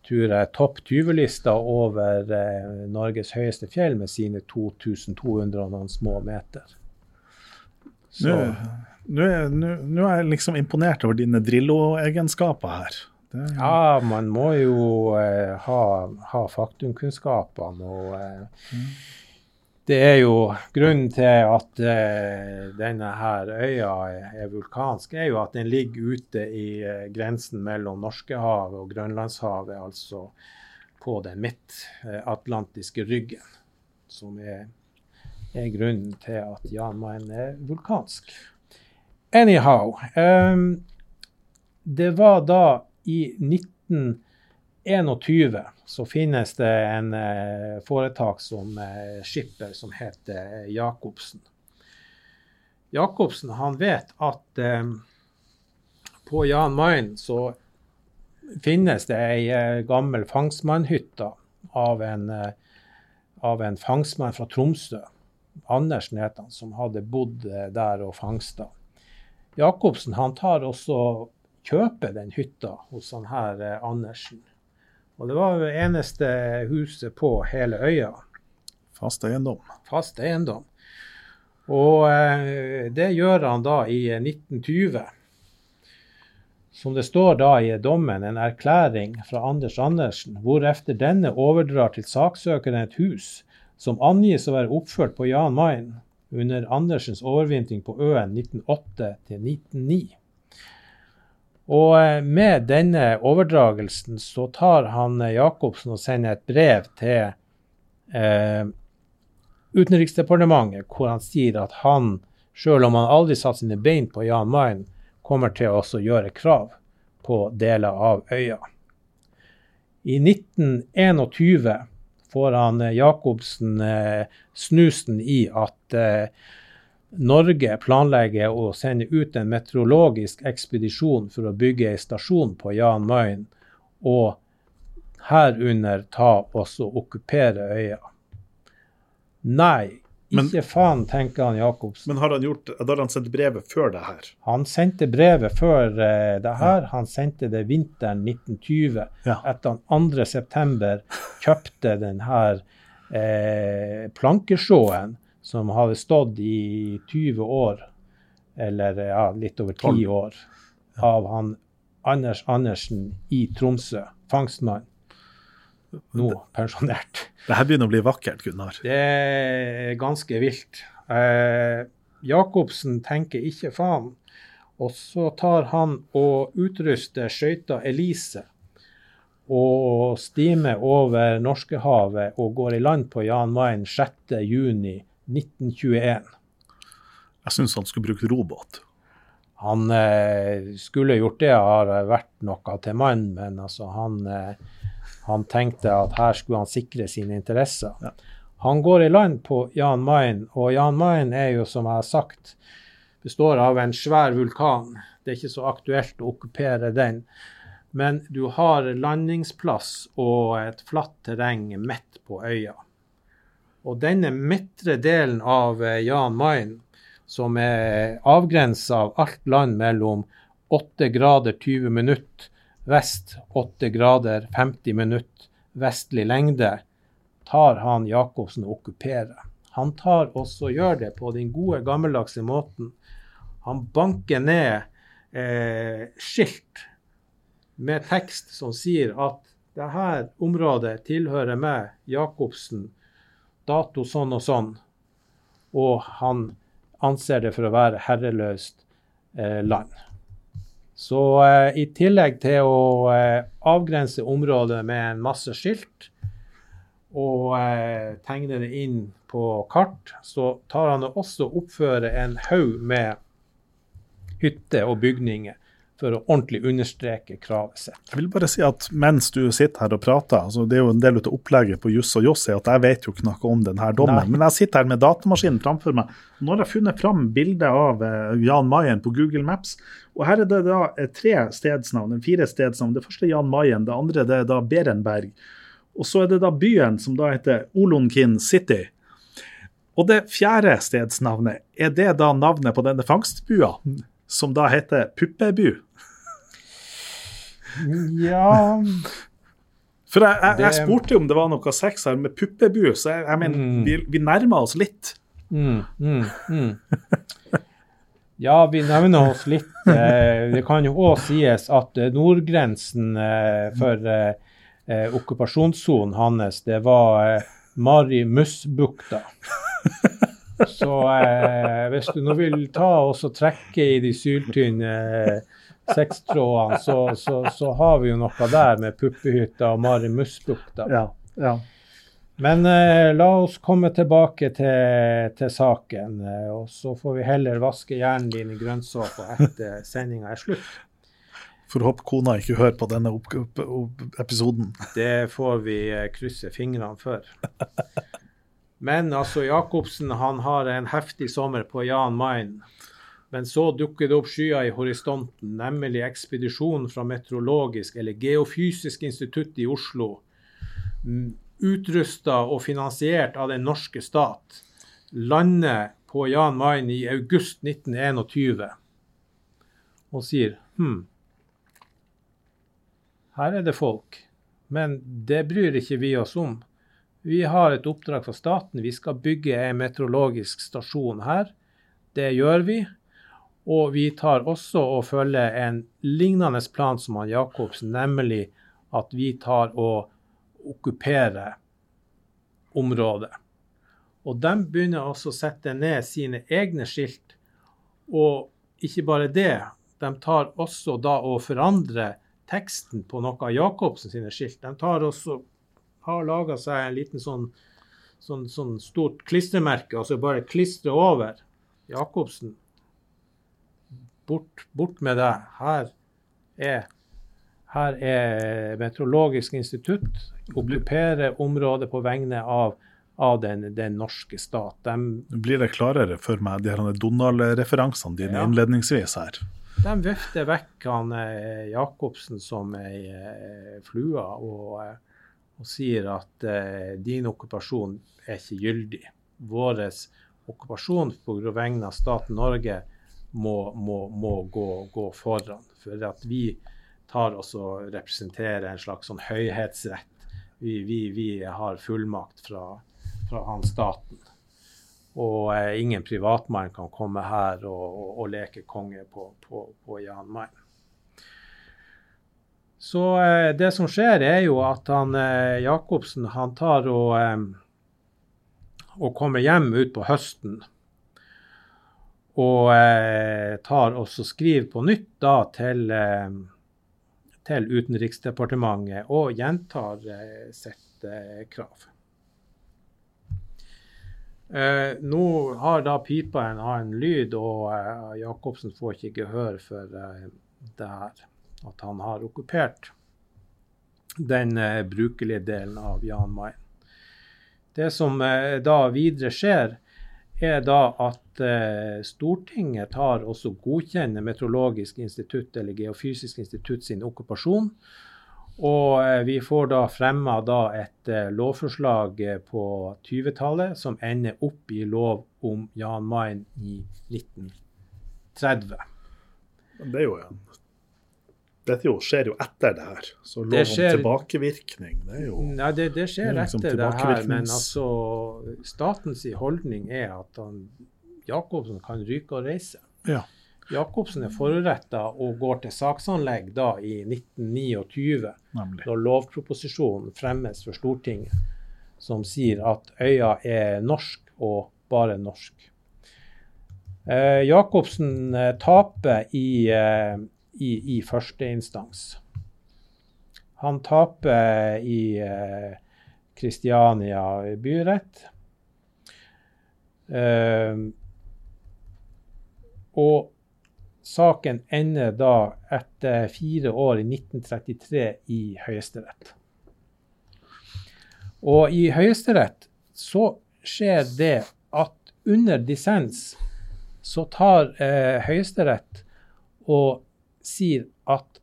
jeg, topp 20-lista over eh, Norges høyeste fjell med sine 2200 noen små meter. Nå nå- nå er jeg liksom imponert over dine Drillo-egenskaper her. Det, ja, man må jo eh, ha, ha faktumkunnskapene. Og eh, det er jo grunnen til at eh, denne her øya er vulkansk, er jo at den ligger ute i eh, grensen mellom Norskehavet og Grønlandshavet, altså på den midtatlantiske ryggen, som er, er grunnen til at Jan Mayen er vulkansk. Anyhow. um, det var da i 1921 så finnes det en eh, foretak som eh, skipper som heter Jacobsen. Jacobsen han vet at eh, på Jan Mayen så finnes det ei eh, gammel fangstmannhytte av en, eh, av en fangstmann fra Tromsø. Andersen het han, som hadde bodd eh, der og fangsta. Jacobsen han tar også kjøper den hytta hos han her eh, Andersen. Og det var det eneste huset på hele øya. Fast eiendom. Fast eiendom. Og eh, det gjør han da i eh, 1920. Som det står da i dommen, en erklæring fra Anders Andersen, hvorefter denne overdrar til saksøkeren et hus som angis å være oppført på Jan Mayen under Andersens overvintring på øen 1908 til 1909. Og eh, med denne overdragelsen så tar han eh, Jacobsen og sender et brev til eh, Utenriksdepartementet hvor han sier at han, selv om han aldri satte sine bein på Jan Mayen, kommer til å også gjøre krav på deler av øya. I 1921 får han eh, Jacobsen eh, snusen i at eh, Norge planlegger å sende ut en meteorologisk ekspedisjon for å bygge en stasjon på Jan Mayen, og herunder ta også okkupere øya. Nei, Men- ikke faen, tenker han Jacobsen. Men har han gjort, har han sendt brevet før det her? Han sendte brevet før uh, det her. Han sendte det vinteren 1920. Ja. Etter han 2.9. kjøpte den her eh, plankesjåen som hadde stått i 20 år, eller ja, litt over 10 år, av han Anders Andersen i Tromsø, fangstmann. Nå pensjonert. Det her begynner å bli vakkert, Gunnar. Det er ganske vilt. Eh, Jacobsen tenker ikke faen. Og så tar han og utruster skøyta Elise og stimer over Norskehavet og går i land på Jan Mayen 6.6.1921. Jeg syns han skulle brukt robåt. Han eh, skulle gjort det, har vært noe til mannen, men altså han, eh, han tenkte at her skulle han sikre sine interesser. Ja. Han går i land på Jan Mayen, og Jan Mayen er jo, som jeg har sagt, består av en svær vulkan. Det er ikke så aktuelt å okkupere den. Men du har landingsplass og et flatt terreng midt på øya. Og denne midtre delen av eh, Jan Mayen, som er avgrensa av alt land mellom 8 grader 20 minutter vest, 8 grader 50 minutter vestlig lengde, tar han Jacobsen og okkuperer. Han tar også gjør det på den gode, gammeldagse måten. Han banker ned eh, skilt med tekst som sier at dette området tilhører meg, Jacobsen, dato sånn og sånn, og han anser det for å være herreløst eh, land. Så eh, i tillegg til å eh, avgrense området med en masse skilt og eh, tegne det inn på kart, så tar han og også oppfører en haug med hytter og bygninger for å ordentlig understreke kravet sitt. Jeg vil bare si at mens du sitter her og prater, altså det er jo en del av opplegget på Juss og Joss er at jeg vet jo ikke noe om denne dommen, Nei. men jeg sitter her med datamaskinen framfor meg. Nå har jeg funnet fram bildet av eh, Jan Mayen på Google Maps, og her er det da eh, tre stedsnavn, fire stedsnavn. Det første er Jan Mayen, det andre det er da Berenberg, og så er det da byen som da heter Olonkin City. Og det fjerde stedsnavnet, er det da navnet på denne fangstbua, som da heter Puppebu? Ja For jeg, jeg, jeg spurte jo om det var noe sex her med puppebu, så jeg, jeg mener, Mm. vi, vi nærmer oss litt. Mm, mm, mm. Ja, vi nevner oss litt. Eh, det kan jo òg sies at eh, nordgrensen eh, for okkupasjonssonen hans, det var Mari Mussbukta. *laughs* Så eh, hvis du nå vil ta og trekke i de syltynne sekstrådene, så, så, så har vi jo noe der med Puppehytta og Mari Mussbukta. Ja, ja. Men eh, la oss komme tilbake til, til saken, eh, og så får vi heller vaske hjernen din i grønnsåpe etter sendinga er slutt. For å håpe kona ikke hører på denne opp, opp, opp, episoden. Det får vi eh, krysse fingrene for. Men altså, Jacobsen han har en heftig sommer på Jan Mayen. Men så dukker det opp skyer i horisonten, nemlig ekspedisjonen fra Meteorologisk eller Geofysisk institutt i Oslo. Utrusta og finansiert av den norske stat. Lander på Jan Mayen i august 1921 og sier hm, her er det folk, men det bryr ikke vi oss om. Vi har et oppdrag fra staten. Vi skal bygge en meteorologisk stasjon her. Det gjør vi. Og vi tar også og følger en lignende plan som han Jacobsen, nemlig at vi tar og okkuperer området. Og de begynner også å sette ned sine egne skilt. Og ikke bare det, de tar også da og forandrer teksten på noe av Jacobsen sine skilt. De tar også, har laga seg en liten sånn, sånn, sånn stort klistremerke, og så bare klistre over Jacobsen. Bort, bort med deg. Her er, her er Meteorologisk institutt. Okkuperer området på vegne av, av den, den norske stat. De blir det klarere for meg, de Donald-referansene dine Ja. innledningsvis her. De vifter vekk han eh, Jacobsen som ei eh, flue og, eh, og sier at eh, din okkupasjon er ikke gyldig. Vår okkupasjon på vegne av staten Norge må, må, må gå, gå foran. For at vi tar oss og representerer en slags sånn høyhetsrett. Vi, vi, vi har fullmakt fra, fra han staten. Og eh, ingen privatmann kan komme her og, og, og leke konge på, på, på Jan Mayen. Så eh, det som skjer, er jo at han eh, Jacobsen han tar og, eh, og kommer hjem ut på høsten. Og eh, tar også skriver på nytt da til, eh, til Utenriksdepartementet og gjentar eh, sitt krav. Eh, nå har da pipa en annen lyd, og eh, Jacobsen får ikke gehør for eh, det her. At han har okkupert den eh, brukelige delen av Jan Mayen. Det som eh, da videre skjer, er da at eh, Stortinget tar også godkjenner Meteorologisk institutt eller Geofysisk institutt sin okkupasjon. Og eh, vi får da fremma da et eh, lovforslag eh, på 20-tallet som ender opp i lov om Jan Mayen i 1930. Men det er jo en Dette jo, skjer jo etter det her. Så lov om skjer- tilbakevirkning, det er jo Nei, det, det skjer Det liksom etter det her, men altså statens holdning er at han, Jacobsen kan ryke og reise. Ja. Jacobsen er foruretta og går til saksanlegg da i 1929. Nemlig. når lovproposisjonen fremmes for Stortinget, som sier at øya er norsk og bare norsk. Eh, Jacobsen eh, taper i, eh, i, i første instans. Han taper i eh, Kristiania byrett. Eh, og saken ender da etter fire år i 1933 i Høyesterett. Og i Høyesterett så skjer det at under dissens så tar eh, Høyesterett og sier at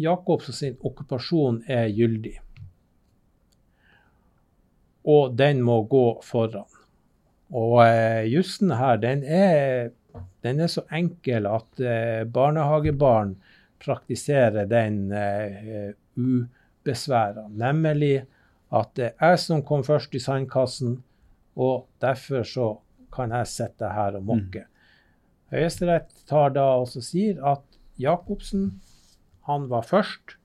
Jacobsen sin okkupasjon er gyldig. Og den må gå foran. Og eh, jussen her, den er, den er så enkel at eh, barnehagebarn praktiserer den eh, ubesværa. Nemlig at det er jeg som kom først i sandkassen, og derfor så kan jeg sitte her og mokke. Høyesterett tar da og sier at Jacobsen, han var først,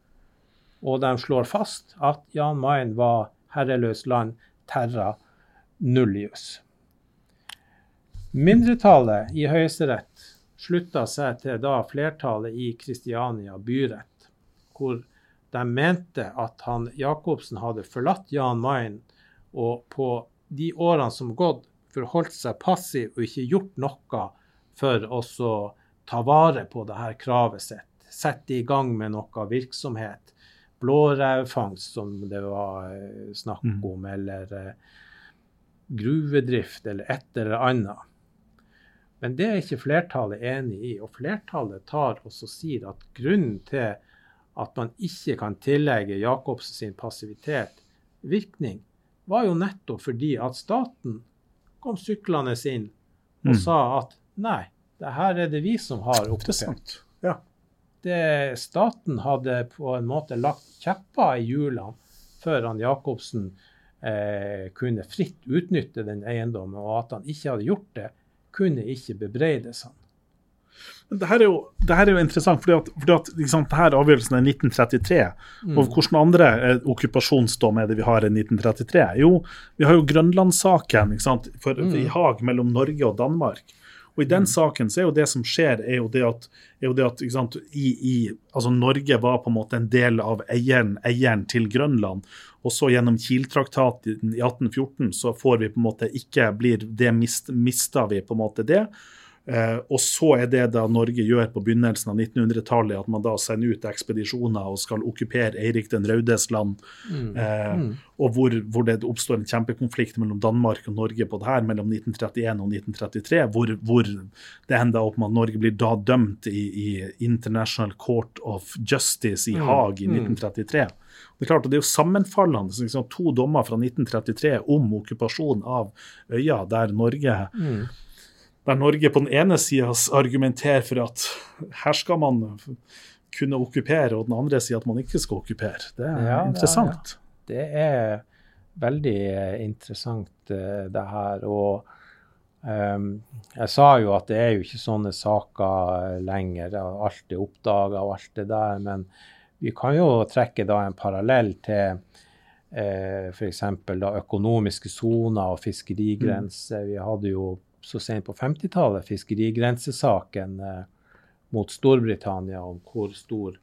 og de slår fast at Jan Mayen var herreløs land, terra nullius. Mindretallet i Høyesterett slutta seg til da flertallet i Kristiania byrett, hvor de mente at han Jacobsen hadde forlatt Jan Mayen og på de årene som gått, forholdt seg passiv og ikke gjort noe for også ta vare på det her kravet sitt. Sette i gang med noe virksomhet. Blårevfangst, som det var eh, snakk om, eller eh, gruvedrift, eller et eller annet. Men det er ikke flertallet enig i. Og flertallet tar også sier at grunnen til at man ikke kan tillegge Jacobsen sin passivitet virkning, var jo nettopp fordi at staten kom syklende inn og sa at nei, det her er det vi som har oppdatert. Ja. Det, staten hadde på en måte lagt kjepper i hjulene før han Jacobsen eh, kunne fritt utnytte den eiendommen, og at han ikke hadde gjort det, kunne ikke bebreides han. Men det her er jo, her er jo interessant, fordi at, fordi at liksom, her avgjørelsen er 1933. Og hvilke andre eh, okkupasjonsdom er det vi har i 1933? Jo, vi har jo Grønlandssaken for, i Haag mellom Norge og Danmark. Og i den saken så er jo det som skjer, er jo det at, er jo det at sant, i, i, altså Norge var på en måte en del av eieren, eieren til Grønland. Og så gjennom Kiel-traktaten i 1814 så får vi på en måte ikke blir det mist, Mista vi på en måte det. Eh, og så er det da Norge gjør på begynnelsen av 1900-tallet, at man da sender ut ekspedisjoner og skal okkupere Eirik den raudes land. Eh, Og hvor, hvor det oppstår en kjempekonflikt mellom Danmark og Norge på det her, mellom 1931 og 1933, hvor, hvor det ender opp med at Norge blir da dømt i, i International Court of Justice i Haag i 1933. Det er klart, og det er jo sammenfallende. Liksom, to dommer fra 1933 om okkupasjon av øya, der Norge der Norge på den ene sida argumenterer for at her skal man kunne okkupere, og den andre sier at man ikke skal okkupere. Det er Ja, ja, interessant. Det er veldig eh, interessant, eh, det her. Og um, jeg sa jo at det er jo ikke sånne saker eh, lenger. Alt er oppdaga og alt det der. Men vi kan jo trekke da en parallell til eh, f.eks. økonomiske soner og fiskerigrenser. Vi hadde jo så sent på 50-tallet fiskerigrensesaken eh, mot Storbritannia om hvor stor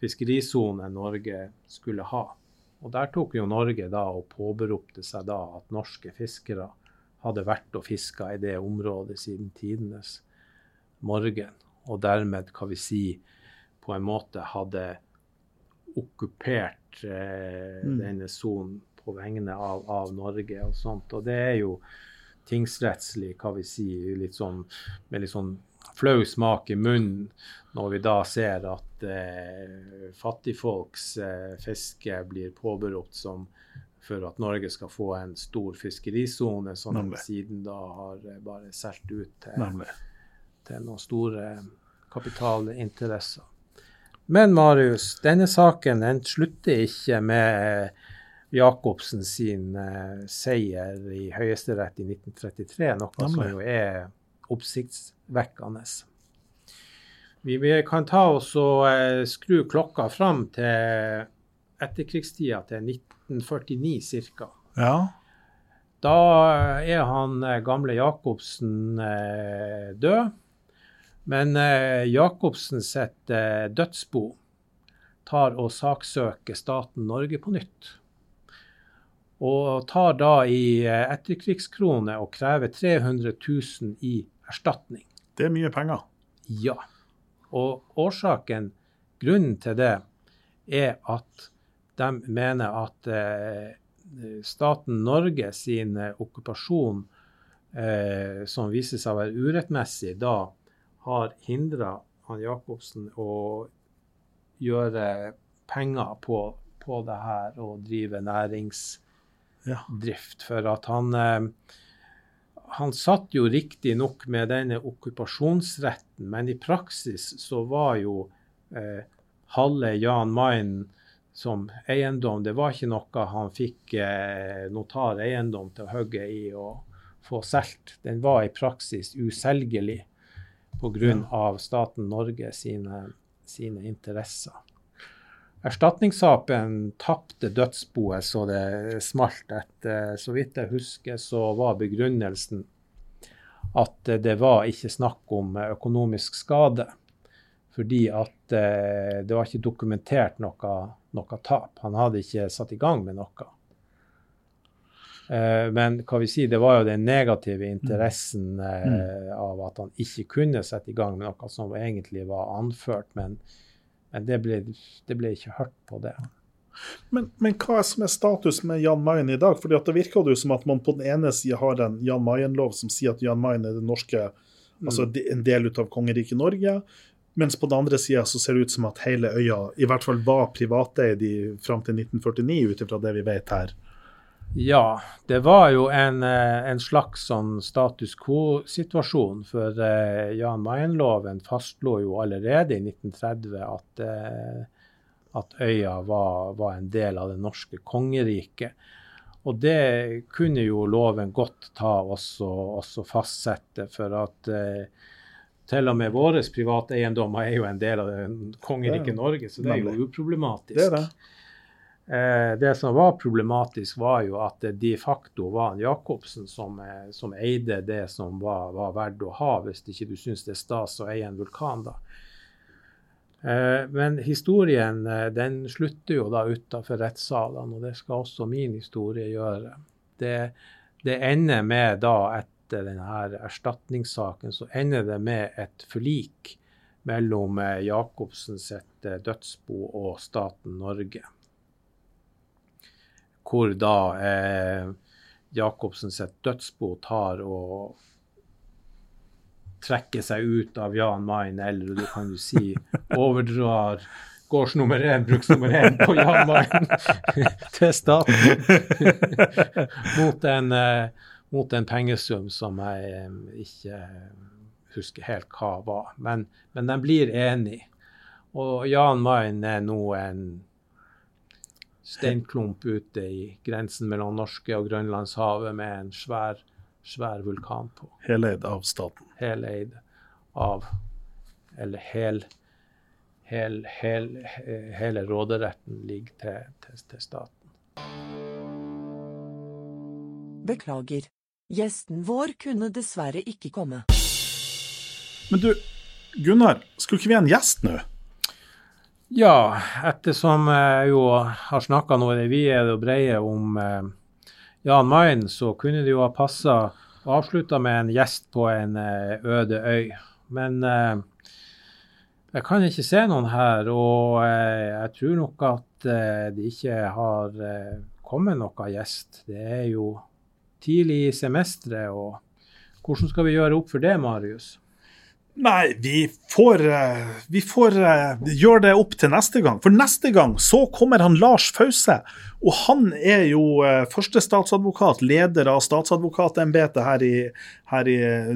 fiskerisone Norge skulle ha. Og Der tok jo Norge da og påberopte seg da at norske fiskere hadde vært og fiska i det området siden tidenes morgen. Og dermed, kan vi si, på en måte hadde okkupert eh, denne sonen på vegne av, av Norge og sånt. Og det er jo tingsrettslig, hva vi sier, litt sånn, med litt sånn flau smak i munnen når vi da ser at eh, fattigfolks eh, fiske blir påberopt som for at Norge skal få en stor fiskerisone, som de siden da har eh, bare solgt ut til, til noen store kapitalinteresser. Men Marius, denne saken den slutter ikke med eh, Jacobsen sin uh, seier i Høyesterett i 1933, noe som jo er oppsiktsvekkende. Vi, vi kan ta oss og uh, skru klokka fram til etterkrigstida, til 1949 ca. Ja. Da er han eh, gamle Jacobsen uh, død. Men eh, Jacobsen sitt eh, dødsbo tar og saksøker staten Norge på nytt. Og tar da i etterkrigskrone etterkrigskroner og krever 300 000 i erstatning. Det er mye penger. Ja. Og årsaken, grunnen til det, er at de mener at eh, staten Norge sin eh, okkupasjon, eh, som viser seg å være urettmessig, da har hindra han Jacobsen å gjøre penger på, på det her og drive næringsdrift. Ja. For at han eh, han satt jo riktignok med denne okkupasjonsretten, men i praksis så var jo eh, halve Jan Mayen som eiendom, det var ikke noe han fikk eh, notareiendom til å hogge i og få solgt. Den var i praksis uselgelig pga. av staten Norge sine, sine interesser. Erstatningssaken tapte dødsboet så det smalt. Etter, så vidt jeg husker, så var begrunnelsen at eh, det var ikke snakk om eh, økonomisk skade. Fordi at eh, det var ikke dokumentert noe, noe tap. Han hadde ikke satt i gang med noe. Eh, men hva vi si, det var jo den negative interessen eh, av at han ikke kunne sette i gang med noe som egentlig var anført. Men, men det, ble, det ble ikke hørt på det. Men, men hva er som er status med Jan Mayen i dag? Fordi at Det virker jo som at man på den ene sida har en Jan Mayen-lov som sier at Jan Mayen er det norske, altså en del av kongeriket Norge. Mens på den andre sida så ser det ut som at hele øya i hvert fall var privateid fram til 1949, ut ifra det vi vet her. Ja, det var jo en, eh, en slags sånn status quo-situasjon. For eh, Jan Mayen-loven fastslo jo allerede i 1930 at, eh, at øya var, var en del av det norske kongeriket. Og det kunne jo loven godt ta også, også fastsette, for at eh, til og med våre private eiendommer er jo en del av kongeriket Norge, så det er jo uproblematisk. Det er det. Eh, det som var problematisk, var jo at det de facto var en Jacobsen som, eh, som eide det som var, var verdt å ha, hvis ikke du syns det er stas å eie en vulkan. da. Eh, Men historien den slutter jo da utafor rettssalene, og det skal også min historie gjøre. Det, det ender med da, etter denne erstatningssaken, så ender det med et forlik mellom Jacobsen dødsbo og staten Norge. Hvor da eh, Jacobsen sitt dødsbo tar og trekker seg ut av Jan Mayen, eller du kan jo si *laughs* overdrar gårds nummer én, bruks nummer én på Jan Mayen *laughs* til staten *laughs* mot, en, eh, mot en pengesum som jeg eh, ikke husker helt hva var. Men, men de blir enige. Og Jan Mayen er nå en steinklump ute i grensen mellom Norske og Grønlandshavet med en svær, svær vulkan på Heleid av staten. heleid av Eller hel, hel, hel, hele råderetten ligger til, til, til staten. Beklager. Gjesten vår kunne dessverre ikke komme. Men du, Gunnar, skulle ikke vi ha en gjest nå? Ja, ettersom jeg jo har snakka noe i det vide og breie om eh, Jan Mayen, så kunne det jo ha passa å avslutte med en gjest på en eh, øde øy. Men eh, jeg kan ikke se noen her, og jeg tror nok at det ikke har kommet noen gjest. Det er jo tidlig i semesteret, og hvordan skal vi gjøre opp for det, Marius? Nei, vi får, eh, vi får eh, gjøre det opp til neste gang. For neste gang så kommer han Lars Fause. Og han er jo første statsadvokat, leder av statsadvokatembetet her her i eh,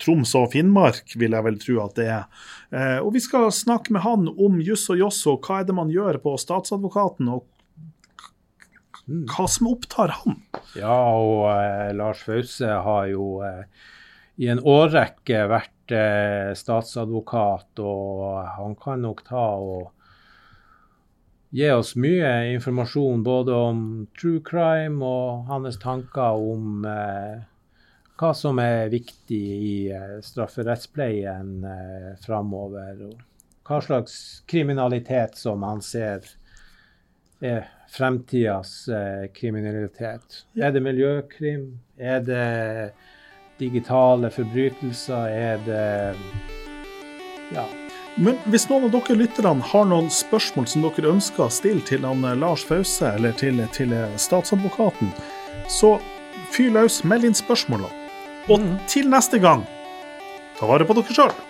Troms og Finnmark, vil jeg vel tro at det er. Eh, Og vi skal snakke med han om juss og joss og hva er det man gjør på statsadvokaten, og hva som opptar han. Ja, og eh, Lars Fause har jo eh, i en årrekke vært eh, statsadvokat, og han kan nok ta og gi oss mye informasjon både om true crime og hans tanker om eh, hva som er viktig i eh, strafferettspleien eh, framover, og hva slags kriminalitet som han ser er fremtidas eh, kriminalitet. Er det miljøkrim? Er det digitale forbrytelser? Er det Ja. Men hvis noen av dere lytterne har noen spørsmål som dere ønsker å stille til han eh, Lars Fause eller til, til eh, statsadvokaten, så fyr løs, meld inn spørsmålene. Og til neste gang, ta vare på dere sjøl.